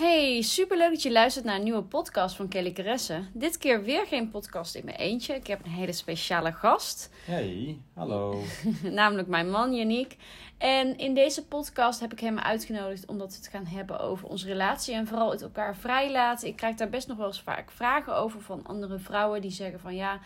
Hey, superleuk dat je luistert naar een nieuwe podcast van Kelly Caresse. Dit keer weer geen podcast in mijn eentje. Ik heb een hele speciale gast. Hey, hallo. namelijk mijn man Yannick. En in deze podcast heb ik hem uitgenodigd omdat we het gaan hebben over onze relatie en vooral het elkaar vrijlaten. Ik krijg daar best nog wel eens vaak vragen over van andere vrouwen die zeggen van ja,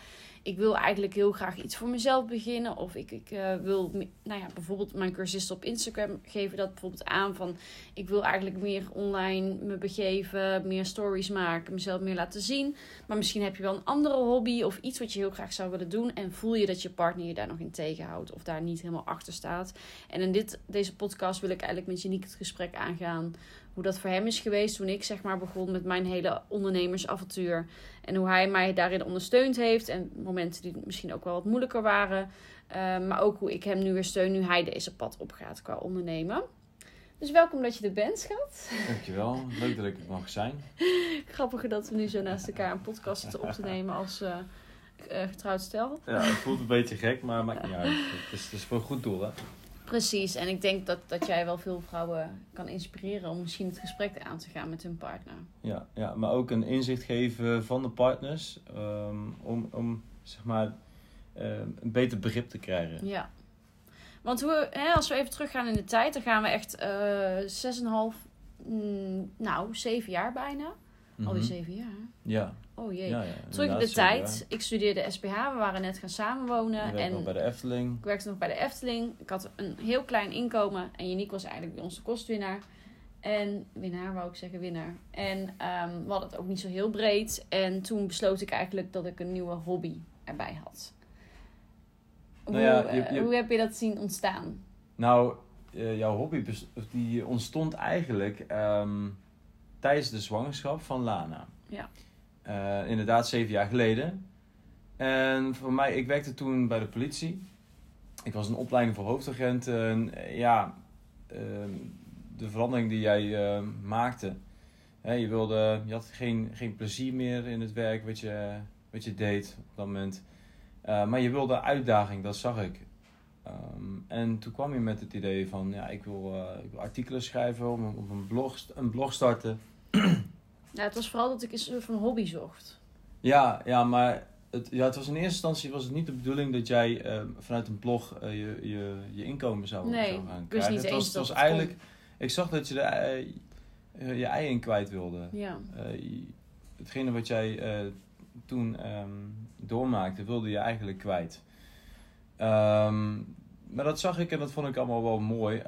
ik wil eigenlijk heel graag iets voor mezelf beginnen. Of ik, ik uh, wil, nou ja, bijvoorbeeld mijn cursisten op Instagram geven dat bijvoorbeeld aan van ik wil eigenlijk meer online me begeven, meer stories maken, mezelf meer laten zien. Maar misschien heb je wel een andere hobby of iets wat je heel graag zou willen doen en voel je dat je partner je daar nog in tegenhoudt of daar niet helemaal achter staat. En in dit, deze podcast wil ik eigenlijk met Janiek het gesprek aangaan hoe dat voor hem is geweest toen ik zeg maar begon met mijn hele ondernemersavontuur. En hoe hij mij daarin ondersteund heeft. En momenten die misschien ook wel wat moeilijker waren. Uh, maar ook hoe ik hem nu weer steun nu hij deze pad opgaat qua ondernemen. Dus welkom dat je er bent, schat. Dankjewel. Leuk dat ik er mag zijn. Grappig dat we nu zo naast elkaar een podcast zitten op te nemen als uh, uh, getrouwd stel. Ja, het voelt een beetje gek, maar maakt niet uit. Het is, het is voor een goed doel, hè? Precies, en ik denk dat, dat jij wel veel vrouwen kan inspireren om misschien het gesprek aan te gaan met hun partner. Ja, ja maar ook een inzicht geven van de partners um, om, om zeg maar um, een beter begrip te krijgen. Ja, want hoe, hè, als we even teruggaan in de tijd, dan gaan we echt uh, 6,5, mm, nou, zeven jaar bijna. Mm-hmm. Alweer zeven jaar. Ja. Oh jee. Ja, ja, Terug in de tijd. Ik studeerde SPH. We waren net gaan samenwonen. Ik en nog bij de Efteling. Ik werkte nog bij de Efteling. Ik had een heel klein inkomen. En Janiek was eigenlijk de kostwinnaar. En winnaar wou ik zeggen, winnaar. En um, we hadden het ook niet zo heel breed. En toen besloot ik eigenlijk dat ik een nieuwe hobby erbij had. Nou ja, hoe, je, je... hoe heb je dat zien ontstaan? Nou, uh, jouw hobby die ontstond eigenlijk um, tijdens de zwangerschap van Lana. Ja. Uh, inderdaad, zeven jaar geleden. En voor mij, ik werkte toen bij de politie. Ik was een opleiding voor hoofdagent. En ja, uh, de verandering die jij uh, maakte. Hè, je, wilde, je had geen, geen plezier meer in het werk wat je, wat je deed op dat moment. maar je wilde uitdaging, dat zag ik. Um, en toen kwam je met het idee van, ja, ik wil, ik wil artikelen schrijven, om een, blog, een blog starten. Ja, het was vooral dat ik een soort van hobby zocht. Ja, ja maar het, ja, het was in eerste instantie was het niet de bedoeling dat jij uh, vanuit een blog uh, je, je, je inkomen zou, nee, zou gaan krijgen. Niet het was, het was het eigenlijk, kon. ik zag dat je de, uh, je ei in kwijt wilde. Ja. hetgene wat jij toen um, doormaakte, wilde je eigenlijk kwijt. Um, maar dat zag ik en dat vond ik allemaal wel mooi.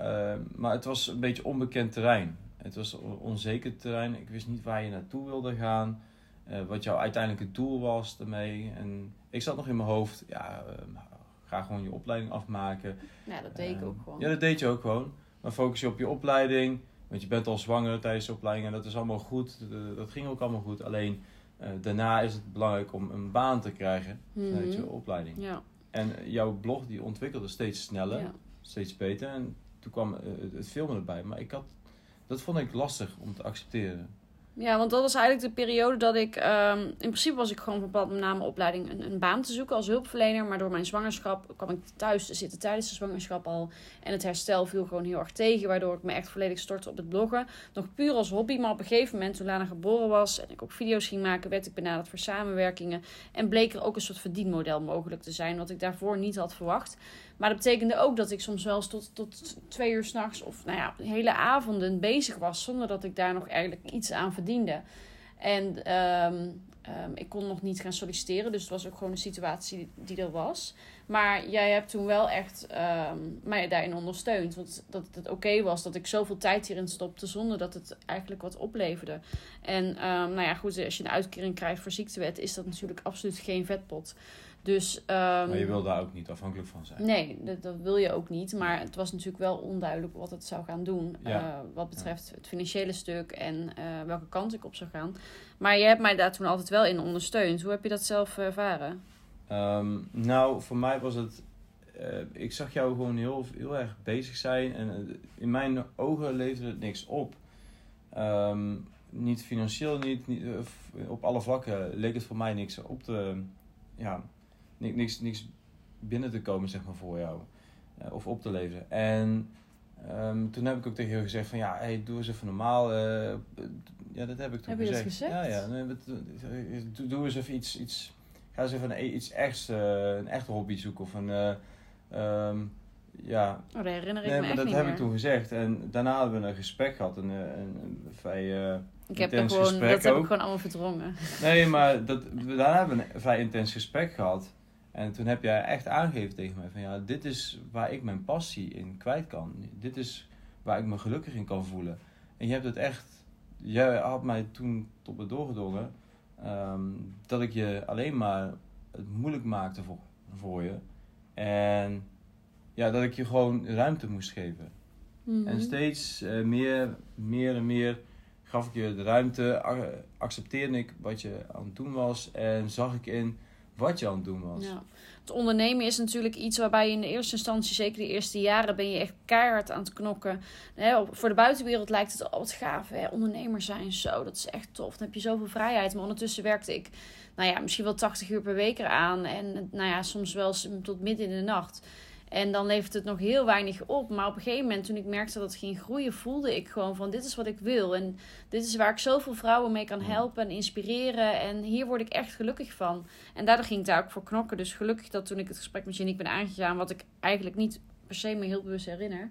maar het was een beetje onbekend terrein. Het was onzeker terrein. Ik wist niet waar je naartoe wilde gaan. Uh, wat jouw uiteindelijke doel was ermee. En ik zat nog in mijn hoofd, ja, uh, ga gewoon je opleiding afmaken. Ja, dat deed ik ook gewoon. Ja, dat deed je ook gewoon. Maar focus je op je opleiding. Want je bent al zwanger tijdens de opleiding en dat is allemaal goed. Dat ging ook allemaal goed. Alleen daarna is het belangrijk om een baan te krijgen mm vanuit je opleiding. Ja. En jouw blog die ontwikkelde steeds sneller, ja. steeds beter. En toen kwam het filmen erbij. Maar ik had dat vond ik lastig om te accepteren. Ja, want dat was eigenlijk de periode dat ik... Um, in principe was ik gewoon van plan om na mijn opleiding een, baan te zoeken als hulpverlener. Maar door mijn zwangerschap kwam ik thuis te zitten tijdens de zwangerschap al. En het herstel viel gewoon heel erg tegen. Waardoor ik me echt volledig stortte op het bloggen. Nog puur als hobby. Maar op een gegeven moment toen Lana geboren was en ik ook video's ging maken... werd ik benaderd voor samenwerkingen. En bleek er ook een soort verdienmodel mogelijk te zijn. Wat ik daarvoor niet had verwacht. Maar dat betekende ook dat ik soms wel eens tot, tot twee uur s'nachts of nou ja, hele avonden bezig was. Zonder dat ik daar nog eigenlijk iets aan verdiende. En um, um, ik kon nog niet gaan solliciteren. Dus het was ook gewoon een situatie die er was. Maar jij hebt toen wel echt um, mij daarin ondersteund. Want dat het oké was dat ik zoveel tijd hierin stopte. Zonder dat het eigenlijk wat opleverde. En nou ja, goed, als je een uitkering krijgt voor ziektewet, is dat natuurlijk absoluut geen vetpot. Dus, ehm, maar je wil daar ook niet afhankelijk van zijn. Nee, dat, dat wil je ook niet. Maar het was natuurlijk wel onduidelijk wat het zou gaan doen. Ja. eh, wat betreft het financiële stuk en eh, welke kant ik op zou gaan. Maar je hebt mij daar toen altijd wel in ondersteund. Hoe heb je dat zelf ervaren? Ehm, nou, voor mij was het. eh, ik zag jou gewoon heel, heel erg bezig zijn. En in mijn ogen leverde het niks op. Ehm, niet financieel, niet, niet, op alle vlakken leek het voor mij niks op te. Ja, niks, niks binnen te komen, zeg maar, voor jou. Eh, of op te leveren. En ehm, toen heb ik ook tegen jou gezegd: van ja, hey, doe eens even normaal. eh, ja, dat heb ik toen Heb je dat gezegd. gezegd? Ja, ja. Wat- doe, doe eens even iets. iets Ga eens even een, iets echt, eh, een echte hobby zoeken. Of een, eh, ehm, ja. Oh, dat herinner ik Nee, me echt dat niet heb meer. ik toen gezegd. En daarna hebben we een gesprek gehad. Een, eh, een, een vrij eh, ik heb intens gewoon, gesprek dat heb ik gewoon allemaal verdrongen. Nee, maar dat, daarna hebben we een vrij intens gesprek gehad. En toen heb jij echt aangegeven tegen mij van ja, dit is waar ik mijn passie in kwijt kan. Dit is waar ik me gelukkig in kan voelen. En je hebt het echt, jij had mij toen tot me doorgedrongen ehm, dat ik je alleen maar het moeilijk maakte voor, voor je. En ja, dat ik je gewoon ruimte moest geven. Mhm. En steeds eh, meer, meer en meer gaf ik je de ruimte, accepteerde ik wat je aan het doen was en zag ik in wat je aan het doen was. Ja. Het ondernemen is natuurlijk iets waarbij je in de eerste instantie, zeker de eerste jaren, ben je echt keihard aan het knokken. Voor de buitenwereld lijkt het al wat gaaf. Hè? Zijn, zo, dat is echt tof. Dan heb je zoveel vrijheid. Maar ondertussen werkte ik, nou ja, misschien wel 80 uur per week eraan. En nou ja, soms wel tot midden in de nacht. En dan levert het nog heel weinig op. Maar op een gegeven moment, toen ik merkte dat het ging groeien, voelde ik gewoon van dit is wat ik wil. En dit is waar ik zoveel vrouwen mee kan helpen en inspireren. En hier word ik echt gelukkig van. En daardoor ging ik daar ook voor knokken. Dus gelukkig dat toen ik het gesprek met Janiek ben aangegaan, wat ik eigenlijk niet per se me heel bewust herinner,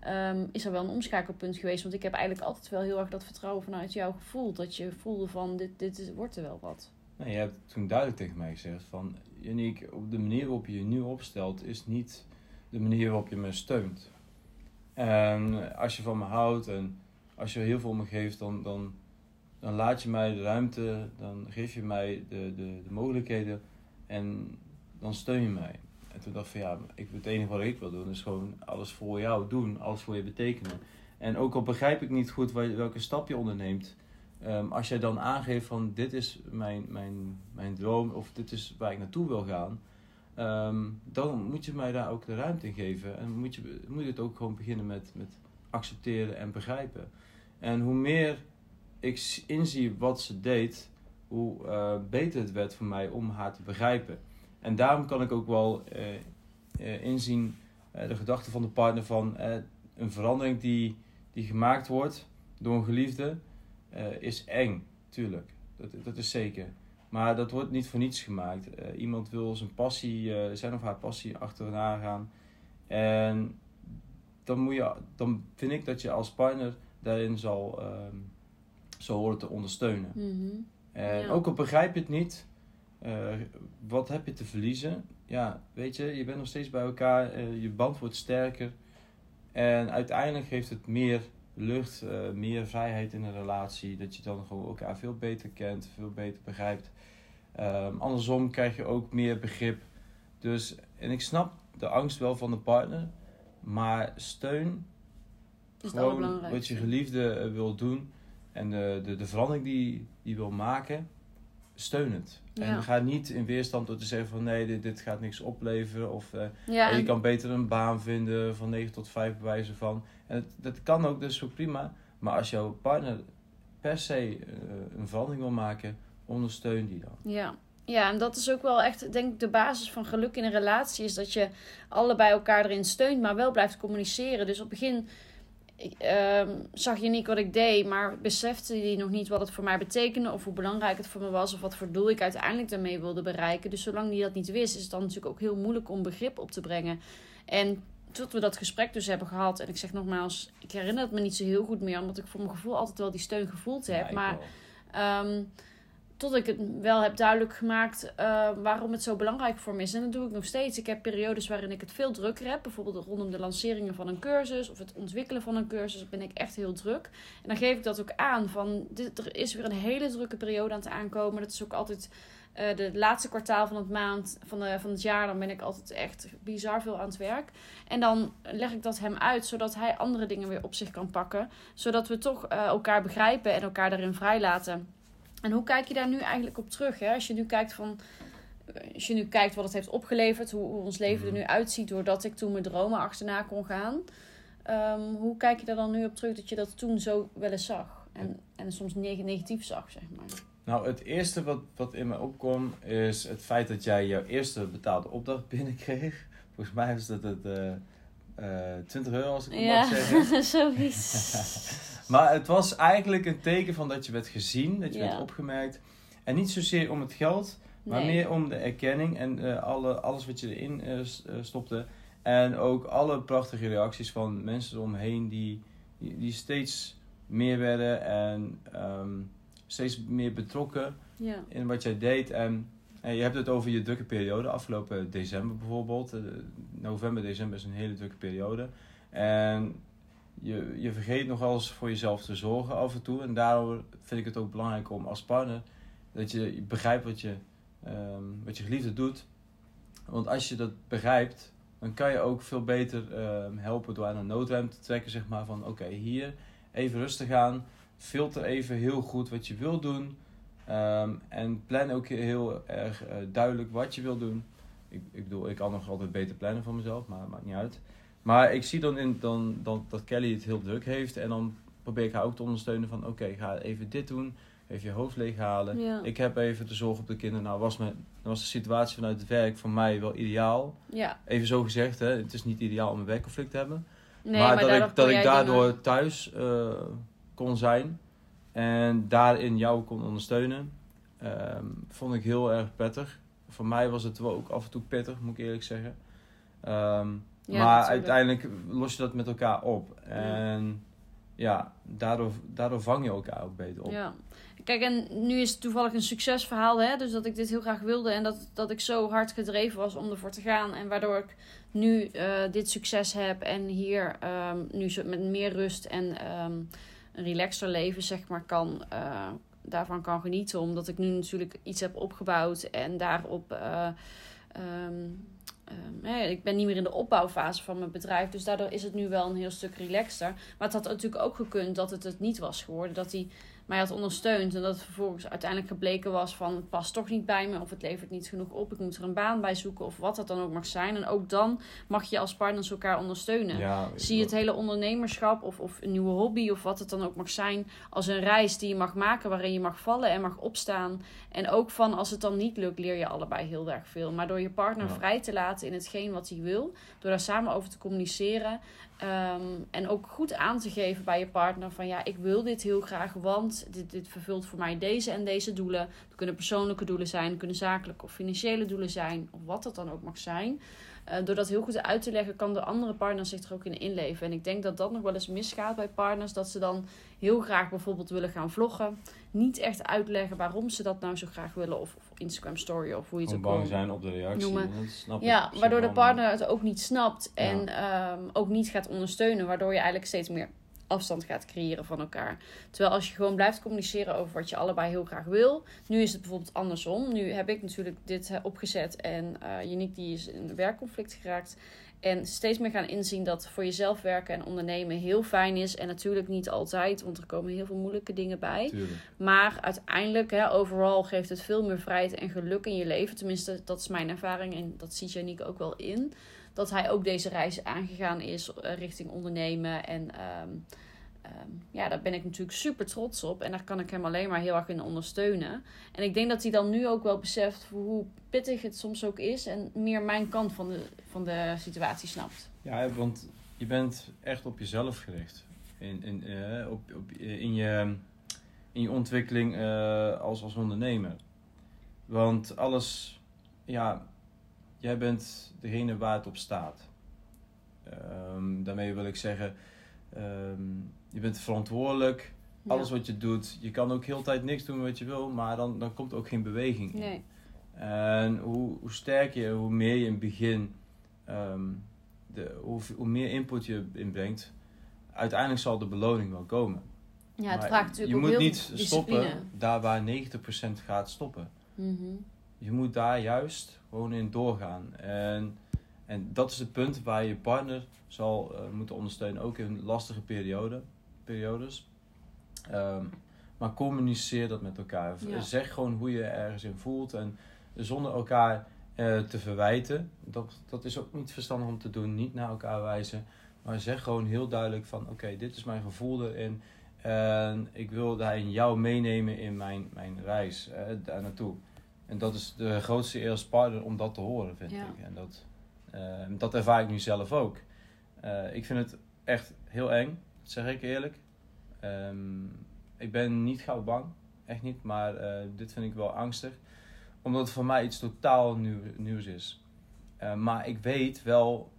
ehm, is er wel een omschakelpunt geweest. Want ik heb eigenlijk altijd wel heel erg dat vertrouwen vanuit jou gevoeld. Dat je voelde van dit, dit is- wordt er wel wat. Nee, je hebt toen duidelijk tegen mij gezegd van Janiek, op de manier waarop je je nu opstelt is niet de manier waarop je me steunt. En als je van me houdt en als je heel veel om me geeft, dan, dan, dan laat je mij de ruimte, dan geef je mij de, de, de mogelijkheden en dan steun je mij. En toen dacht ik van ja, ik, het enige wat ik wil doen is gewoon alles voor jou doen, alles voor je betekenen. En ook al begrijp ik niet goed welke stap je onderneemt, Ehm, als jij dan aangeeft van dit is mijn, mijn, mijn droom of dit is waar ik naartoe wil gaan, ehm, dan moet je mij daar ook de ruimte in geven. En moet je, moet het ook gewoon beginnen met, met accepteren en begrijpen. En hoe meer ik inzie wat ze deed, hoe eh, beter het werd voor mij om haar te begrijpen. En daarom kan ik ook wel eh, eh, inzien de gedachte van de partner van een verandering die, die gemaakt wordt door een geliefde is eng, tuurlijk. Dat, dat is zeker. Maar dat wordt niet voor niets gemaakt. Eh, iemand wil zijn passie, eh, zijn of haar passie achterna gaan. En dan, moet je, dan vind ik dat je als partner daarin zal, ehm zal horen te ondersteunen. En Ja. ook al begrijp je het niet, eh, wat heb je te verliezen? Ja, weet je, je bent nog steeds bij elkaar, je band wordt sterker. En uiteindelijk geeft het meer lucht, eh, meer vrijheid in een relatie. Dat je dan gewoon elkaar veel beter kent, veel beter begrijpt. Ehm, andersom krijg je ook meer begrip. Dus, en ik snap de angst wel van de partner, maar steun is gewoon wat je geliefde eh, wil doen en de, de, de verandering die die wil maken, steun het. Ja. En ga niet in weerstand door te zeggen van nee, dit, dit gaat niks opleveren. Of eh, Ja, je kan beter een baan vinden van 9 tot 5 bewijzen van. En het, dat kan ook, is ook prima. Maar als jouw partner per se eh, een verandering wil maken, ondersteun die dan. Ja. ja, en dat is ook wel echt, denk ik, de basis van geluk in een relatie. Is dat je allebei elkaar erin steunt, maar wel blijft communiceren. Dus op het begin ik, ehm, zag je niet wat ik deed, maar besefte hij nog niet wat het voor mij betekende. Of hoe belangrijk het voor me was. Of wat voor doel ik uiteindelijk daarmee wilde bereiken. Dus zolang hij dat niet wist, is het dan natuurlijk ook heel moeilijk om begrip op te brengen. En tot we dat gesprek dus hebben gehad. En ik zeg nogmaals, ik herinner het me niet zo heel goed meer. Omdat ik voor mijn gevoel altijd wel die steun gevoeld heb. Ja, maar. Tot ik het wel heb duidelijk gemaakt uh, waarom het zo belangrijk voor me is. En dat doe ik nog steeds. Ik heb periodes waarin ik het veel drukker heb. Bijvoorbeeld rondom de lanceringen van een cursus of het ontwikkelen van een cursus ben ik echt heel druk. En dan geef ik dat ook aan van dit, er is weer een hele drukke periode aan het aankomen. Dat is ook altijd uh, de laatste kwartaal van het maand van, de, van het jaar. Dan ben ik altijd echt bizar veel aan het werk. En dan leg ik dat hem uit, zodat hij andere dingen weer op zich kan pakken. Zodat we toch uh, elkaar begrijpen en elkaar daarin vrijlaten. En hoe kijk je daar nu eigenlijk op terug? Hè? Als je nu kijkt van. Als je nu kijkt wat het heeft opgeleverd, hoe, hoe ons leven er mhm. nu uitziet doordat ik toen mijn dromen achterna kon gaan. Um, hoe kijk je daar dan nu op terug dat je dat toen zo wel eens zag? En, en soms negatief zag, zeg maar. Nou, het eerste wat, wat in me opkwam is het feit dat jij jouw eerste betaalde opdracht binnenkreeg. Volgens mij was dat het uh, uh, 20 euro als ik het ja, mag zeggen. zoiets. Maar het was eigenlijk een teken van dat je werd gezien, dat je werd opgemerkt. En niet zozeer om het geld, maar meer om de erkenning en uh, alle, alles wat je erin uh, stopte. En ook alle prachtige reacties van mensen eromheen die, die, die steeds meer werden en um, steeds meer betrokken ja. in wat jij deed. En, en, je hebt het over je drukke periode, afgelopen december bijvoorbeeld. november, december is een hele drukke periode. En je, je vergeet nogal eens voor jezelf te zorgen af en toe. En daardoor vind ik het ook belangrijk om als partner dat je begrijpt wat je, um, wat je geliefde doet. Want als je dat begrijpt, dan kan je ook veel beter um, helpen door aan een noodrem te trekken. Zeg maar van oké, hier even rustig aan. Filter even heel goed wat je wil doen. Um, en plan ook heel erg uh, duidelijk wat je wil doen. Ik, ik bedoel, ik kan nog altijd beter plannen voor mezelf, maar maakt niet uit. Maar ik zie dan, in, dan, dan dat Kelly het heel druk heeft. En dan probeer ik haar ook te ondersteunen van... Oké, ga even dit doen. Even je hoofd leeghalen. Ik heb even de zorg op de kinderen. Nou was, mijn, was de situatie vanuit het werk voor mij wel ideaal. Ja. Even zo gezegd, hè. Het is niet ideaal om een werkconflict te hebben. Nee, maar, dat, ik, dat ik daardoor thuis uh, kon zijn. En daarin jou kon ondersteunen. Um, vond ik heel erg prettig. Voor mij was het wel ook af en toe pittig, moet ik eerlijk zeggen. Um, maar uiteindelijk los je dat met elkaar op. En ja, daardoor, daardoor vang je elkaar ook beter op. Ja. Kijk, en nu is het toevallig een succesverhaal, hè? Dus dat ik dit heel graag wilde en dat, dat ik zo hard gedreven was om ervoor te gaan. En waardoor ik nu uh, dit succes heb en hier um, nu met meer rust en um, een relaxter leven, zeg maar, kan, uh, daarvan kan genieten. Omdat ik nu natuurlijk iets heb opgebouwd en daarop. Uh, um, Um, ik ben niet meer in de opbouwfase van mijn bedrijf. Dus daardoor is het nu wel een heel stuk relaxter. Maar het had natuurlijk ook gekund dat het het niet was geworden. Dat hij mij had ondersteund. En dat het vervolgens uiteindelijk gebleken was van het past toch niet bij me. Of het levert niet genoeg op. Ik moet er een baan bij zoeken. Of wat dat dan ook mag zijn. En ook dan mag je als partners elkaar ondersteunen. Zie je het hele ondernemerschap of, of een nieuwe hobby of wat het dan ook mag zijn. Als een reis die je mag maken waarin je mag vallen en mag opstaan. En ook van als het dan niet lukt leer je allebei heel erg veel. Maar door je partner vrij te laten in hetgeen wat hij wil. Door daar samen over te communiceren. Um, en ook goed aan te geven bij je partner van ja, ik wil dit heel graag, want dit, dit vervult voor mij deze en deze doelen. Het kunnen persoonlijke doelen zijn, kunnen zakelijke of financiële doelen zijn, of wat dat dan ook mag zijn. Uh, door dat heel goed uit te leggen, kan de andere partner zich er ook in inleven. En ik denk dat dat nog wel eens misgaat bij partners. Dat ze dan heel graag bijvoorbeeld willen gaan vloggen. Niet echt uitleggen waarom ze dat nou zo graag willen. Of, of Instagram story of hoe je het ook bang zijn op de reactie. Noemen. snap ja, waardoor de partner het ook niet snapt. En ja. um, ook niet gaat ondersteunen. Waardoor je eigenlijk steeds meer afstand gaat creëren van elkaar. Terwijl als je gewoon blijft communiceren over wat je allebei heel graag wil. Nu is het bijvoorbeeld andersom. Nu heb ik natuurlijk dit opgezet en uh, Unique die is in een werkconflict geraakt. En steeds meer gaan inzien dat voor jezelf werken en ondernemen heel fijn is. En natuurlijk niet altijd, want er komen heel veel moeilijke dingen bij. Tuurlijk. Maar uiteindelijk, hè, overal geeft het veel meer vrijheid en geluk in je leven. Tenminste, dat is mijn ervaring en dat ziet Janiek ook wel in dat hij ook deze reis aangegaan is uh, richting ondernemen. En um, um, ja, daar ben ik natuurlijk super trots op. En daar kan ik hem alleen maar heel erg in ondersteunen. En ik denk dat hij dan nu ook wel beseft hoe pittig het soms ook is. En meer mijn kant van de, van de situatie snapt. Ja, want je bent echt op jezelf gericht. In, in, uh, op, op, in, je, in je ontwikkeling uh, als, als ondernemer. Want alles, ja, jij bent degene waar het op staat. Um, daarmee wil ik zeggen, um, je bent verantwoordelijk Alles wat je doet, je kan ook heel de tijd niks doen wat je wil, maar dan, dan komt ook geen beweging in. Nee. En hoe, hoe sterker je, hoe meer je in het begin, ehm, de, hoe, hoe meer input je inbrengt, uiteindelijk zal de beloning wel komen. Ja, het Maar vraagt natuurlijk je ook moet heel niet discipline. stoppen daar waar 90% gaat stoppen. Mhm. Je moet daar juist gewoon in doorgaan. En, en dat is het punt waar je partner zal eh, moeten ondersteunen, ook in lastige periode, periodes. Ehm, maar communiceer dat met elkaar. Ja. Zeg gewoon hoe je ergens in voelt. En zonder elkaar eh, te verwijten. Dat, dat is ook niet verstandig om te doen. Niet naar elkaar wijzen. Maar zeg gewoon heel duidelijk van... Oké, dit is mijn gevoel erin. En ik wil daarin jou meenemen in mijn, mijn reis eh, daar naartoe. En dat is de grootste eer als partner om dat te horen, vind Ja. ik. En dat, eh, dat ervaar ik nu zelf ook. Eh, ik vind het echt heel eng, dat zeg ik eerlijk. Ehm, ik ben niet gauw bang, echt niet. Maar eh, dit vind ik wel angstig. Omdat het voor mij iets totaal nieuw, nieuws is. Maar ik weet wel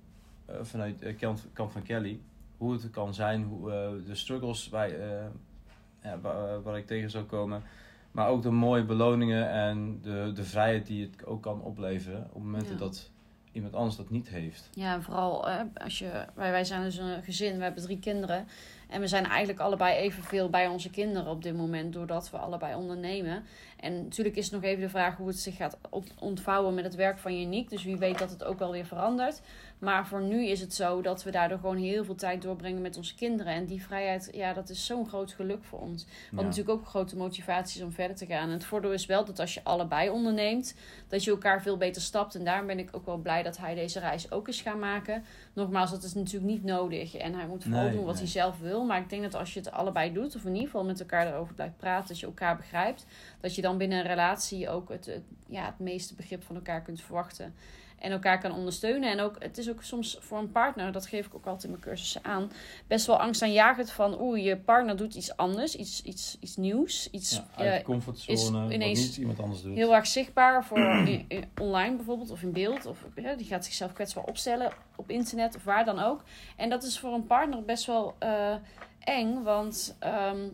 vanuit de kant, kant van Kelly hoe het kan zijn, hoe, de struggles waar, ja, waar, waar ik tegen zou komen. Maar ook de mooie beloningen en de, de vrijheid die het ook kan opleveren op momenten Ja. dat iemand anders dat niet heeft. Ja, en vooral eh, als je. Wij, wij zijn dus een gezin, we hebben drie kinderen. En we zijn eigenlijk allebei evenveel bij onze kinderen op dit moment, doordat we allebei ondernemen. En natuurlijk is het nog even de vraag hoe het zich gaat ontvouwen met het werk van Uniek. Dus wie weet dat het ook wel weer verandert. Maar voor nu is het zo dat we daardoor gewoon heel veel tijd doorbrengen met onze kinderen. En die vrijheid, ja, dat is zo'n groot geluk voor ons. Wat Ja. natuurlijk ook grote motivatie is om verder te gaan. En het voordeel is wel dat als je allebei onderneemt, dat je elkaar veel beter stapt. En daarom ben ik ook wel blij dat hij deze reis ook is gaan maken. Nogmaals, dat is natuurlijk niet nodig. En hij moet vooral Nee, doen wat nee. hij zelf wil. Maar ik denk dat als je het allebei doet, of in ieder geval met elkaar erover blijft praten, dat je elkaar begrijpt, dat je dan binnen een relatie ook het, het, ja, het meeste begrip van elkaar kunt verwachten. En elkaar kan ondersteunen. En ook, het is ook soms voor een partner, dat geef ik ook altijd in mijn cursussen aan, best wel angstaanjagend van, oeh, je partner doet iets anders, iets, iets, iets nieuws, iets Ja, uit eh, de comfortzone, ineens niet iemand anders doet. heel erg zichtbaar voor in- in- online bijvoorbeeld of in beeld. Of ja, die gaat zichzelf kwetsbaar opstellen op internet of waar dan ook. En dat is voor een partner best wel eh, eng, want ehm,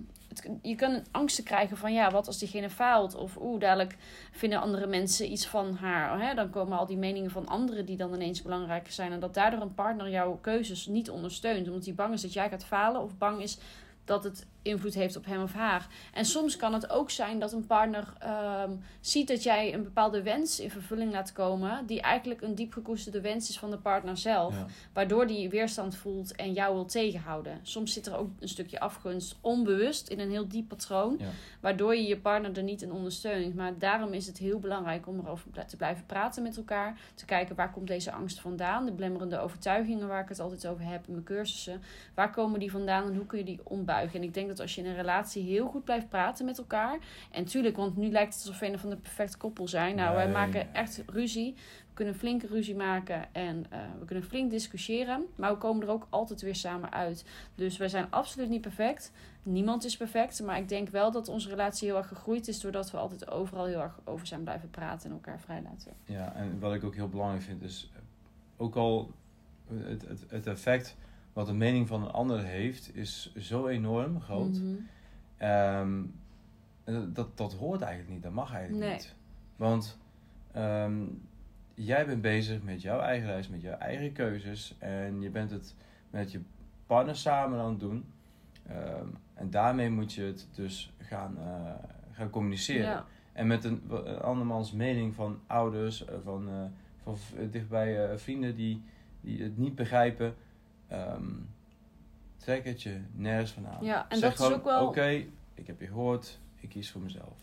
je kan angsten krijgen van ja, wat als diegene faalt? Of oeh, dadelijk vinden andere mensen iets van haar. Hè? Dan komen al die meningen van anderen die dan ineens belangrijker zijn. En dat daardoor een partner jouw keuzes niet ondersteunt, omdat hij bang is dat jij gaat falen of bang is dat het invloed heeft op hem of haar. En soms kan het ook zijn dat een partner ehm, ziet dat jij een bepaalde wens in vervulling laat komen, die eigenlijk een diep gekoesterde wens is van de partner zelf, Ja. waardoor die weerstand voelt en jou wil tegenhouden. Soms zit er ook een stukje afgunst onbewust in een heel diep patroon, Ja. waardoor je je partner er niet in ondersteunt. Maar daarom is het heel belangrijk om erover te blijven praten met elkaar, te kijken waar komt deze angst vandaan, de blemmerende overtuigingen waar ik het altijd over heb in mijn cursussen, waar komen die vandaan en hoe kun je die ombuigen. En ik denk dat als je in een relatie heel goed blijft praten met elkaar, en tuurlijk, want nu lijkt het alsof we een van de perfecte koppel zijn. Nou, wij maken echt ruzie. We kunnen flinke ruzie maken en eh, we kunnen flink discussiëren. Maar we komen er ook altijd weer samen uit. Dus wij zijn absoluut niet perfect. Niemand is perfect. Maar ik denk wel dat onze relatie heel erg gegroeid is. Doordat we altijd overal heel erg over zijn blijven praten en elkaar vrijlaten. Ja, en wat ik ook heel belangrijk vind is, ook al het, het, het effect wat de mening van een ander heeft, is zo enorm groot. Mhm. Ehm, en dat, dat hoort eigenlijk niet, dat mag eigenlijk Nee. niet. Want ehm, jij bent bezig met jouw eigen reis, met jouw eigen keuzes. En je bent het met je partner samen aan het doen. Ehm, en daarmee moet je het dus gaan, eh, gaan communiceren. Ja. En met een, een andermans mening van ouders, eh, van, eh, van dichtbij eh, vrienden die, die het niet begrijpen, ehm, trek het je nergens van aan. Ja, en zeg dat is gewoon, ook wel- Oké, ik heb je gehoord, ik kies voor mezelf.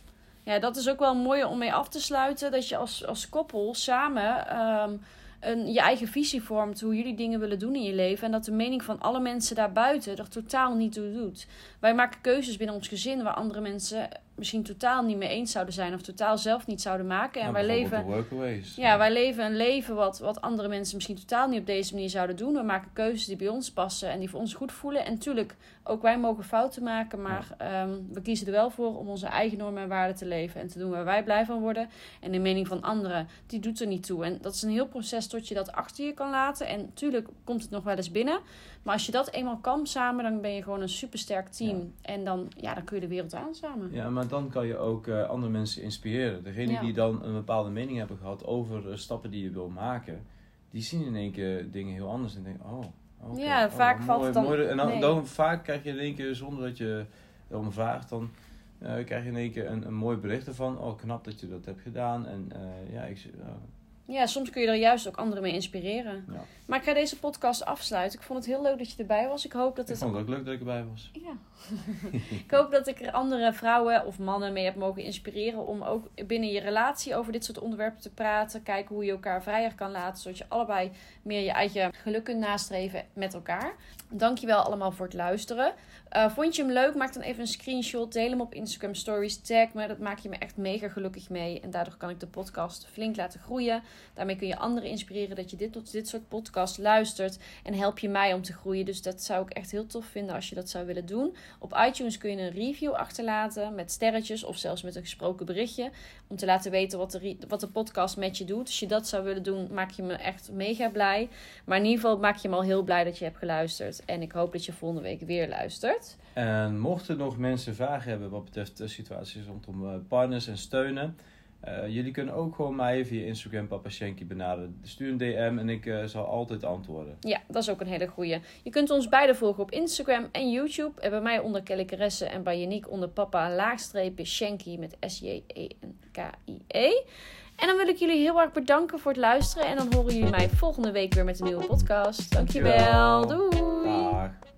Ja, dat is ook wel mooi om mee af te sluiten. Dat je als, als koppel samen ehm, een, je eigen visie vormt. Hoe jullie dingen willen doen in je leven. En dat de mening van alle mensen daarbuiten er totaal niet toe doet. Wij maken keuzes binnen ons gezin waar andere mensen misschien totaal niet mee eens zouden zijn of totaal zelf niet zouden maken. En Ja, wij leven. workaways. Ja, wij leven een leven wat, wat andere mensen misschien totaal niet op deze manier zouden doen. We maken keuzes die bij ons passen en die voor ons goed voelen. En natuurlijk, ook wij mogen fouten maken, maar ehm, we kiezen er wel voor om onze eigen normen en waarden te leven en te doen waar wij blij van worden. En de mening van anderen, die doet er niet toe. En dat is een heel proces tot je dat achter je kan laten. En natuurlijk komt het nog wel eens binnen. Maar als je dat eenmaal kan samen, dan ben je gewoon een supersterk team. En dan, ja, dan kun je de wereld aan samen. Ja, maar dan kan je ook eh, andere mensen inspireren. Degene Ja. die dan een bepaalde mening hebben gehad over stappen die je wil maken, die zien in één keer dingen heel anders en denken, oh, Ja, oh, vaak valt het dan- mooi. En dan, nee. dan vaak krijg je in één keer, zonder dat je erom vraagt, dan eh, krijg je in één keer een, een mooi bericht ervan. Oh, knap dat je dat hebt gedaan. En eh, ja, ik, zie- ja, soms kun je er juist ook anderen mee inspireren. ja. Maar ik ga deze podcast afsluiten. Ik vond het heel leuk dat je erbij was. Ik hoop dat Ik het vond het ook leuk dat ik erbij was. Ja. ik hoop dat ik er andere vrouwen of mannen mee heb mogen inspireren om ook binnen je relatie over dit soort onderwerpen te praten. Kijken hoe je elkaar vrijer kan laten, zodat je allebei meer je eigen geluk kunt nastreven met elkaar. Dankjewel allemaal voor het luisteren. Eh, vond je hem leuk? Maak dan even een screenshot. Deel hem op Instagram Stories. Tag me. Dat maak je me echt mega gelukkig mee. En daardoor kan ik de podcast flink laten groeien. Daarmee kun je anderen inspireren dat je dit, tot dit soort podcast luistert. En help je mij om te groeien. Dus dat zou ik echt heel tof vinden als je dat zou willen doen. Op iTunes kun je een review achterlaten met sterretjes of zelfs met een gesproken berichtje. Om te laten weten wat de, wat de podcast met je doet. Als je dat zou willen doen, maak je me echt mega blij. Maar in ieder geval maak je me al heel blij dat je hebt geluisterd. En ik hoop dat je volgende week weer luistert. En mochten nog mensen vragen hebben wat betreft de situaties rondom eh, partners en steunen. eh, jullie kunnen ook gewoon mij via Instagram Papa Shanky benaderen. Stuur een DM en ik eh, zal altijd antwoorden. Ja, dat is ook een hele goeie. Je kunt ons beide volgen op Instagram en YouTube. En bij mij onder Kelly Caresse en bij Yannick onder papa laagstreepje Shanky met S-J-E-N-K-I-E. En dan wil ik jullie heel erg bedanken voor het luisteren. En dan horen jullie mij volgende week weer met een nieuwe podcast. Dankjewel. Dankjewel. Doei.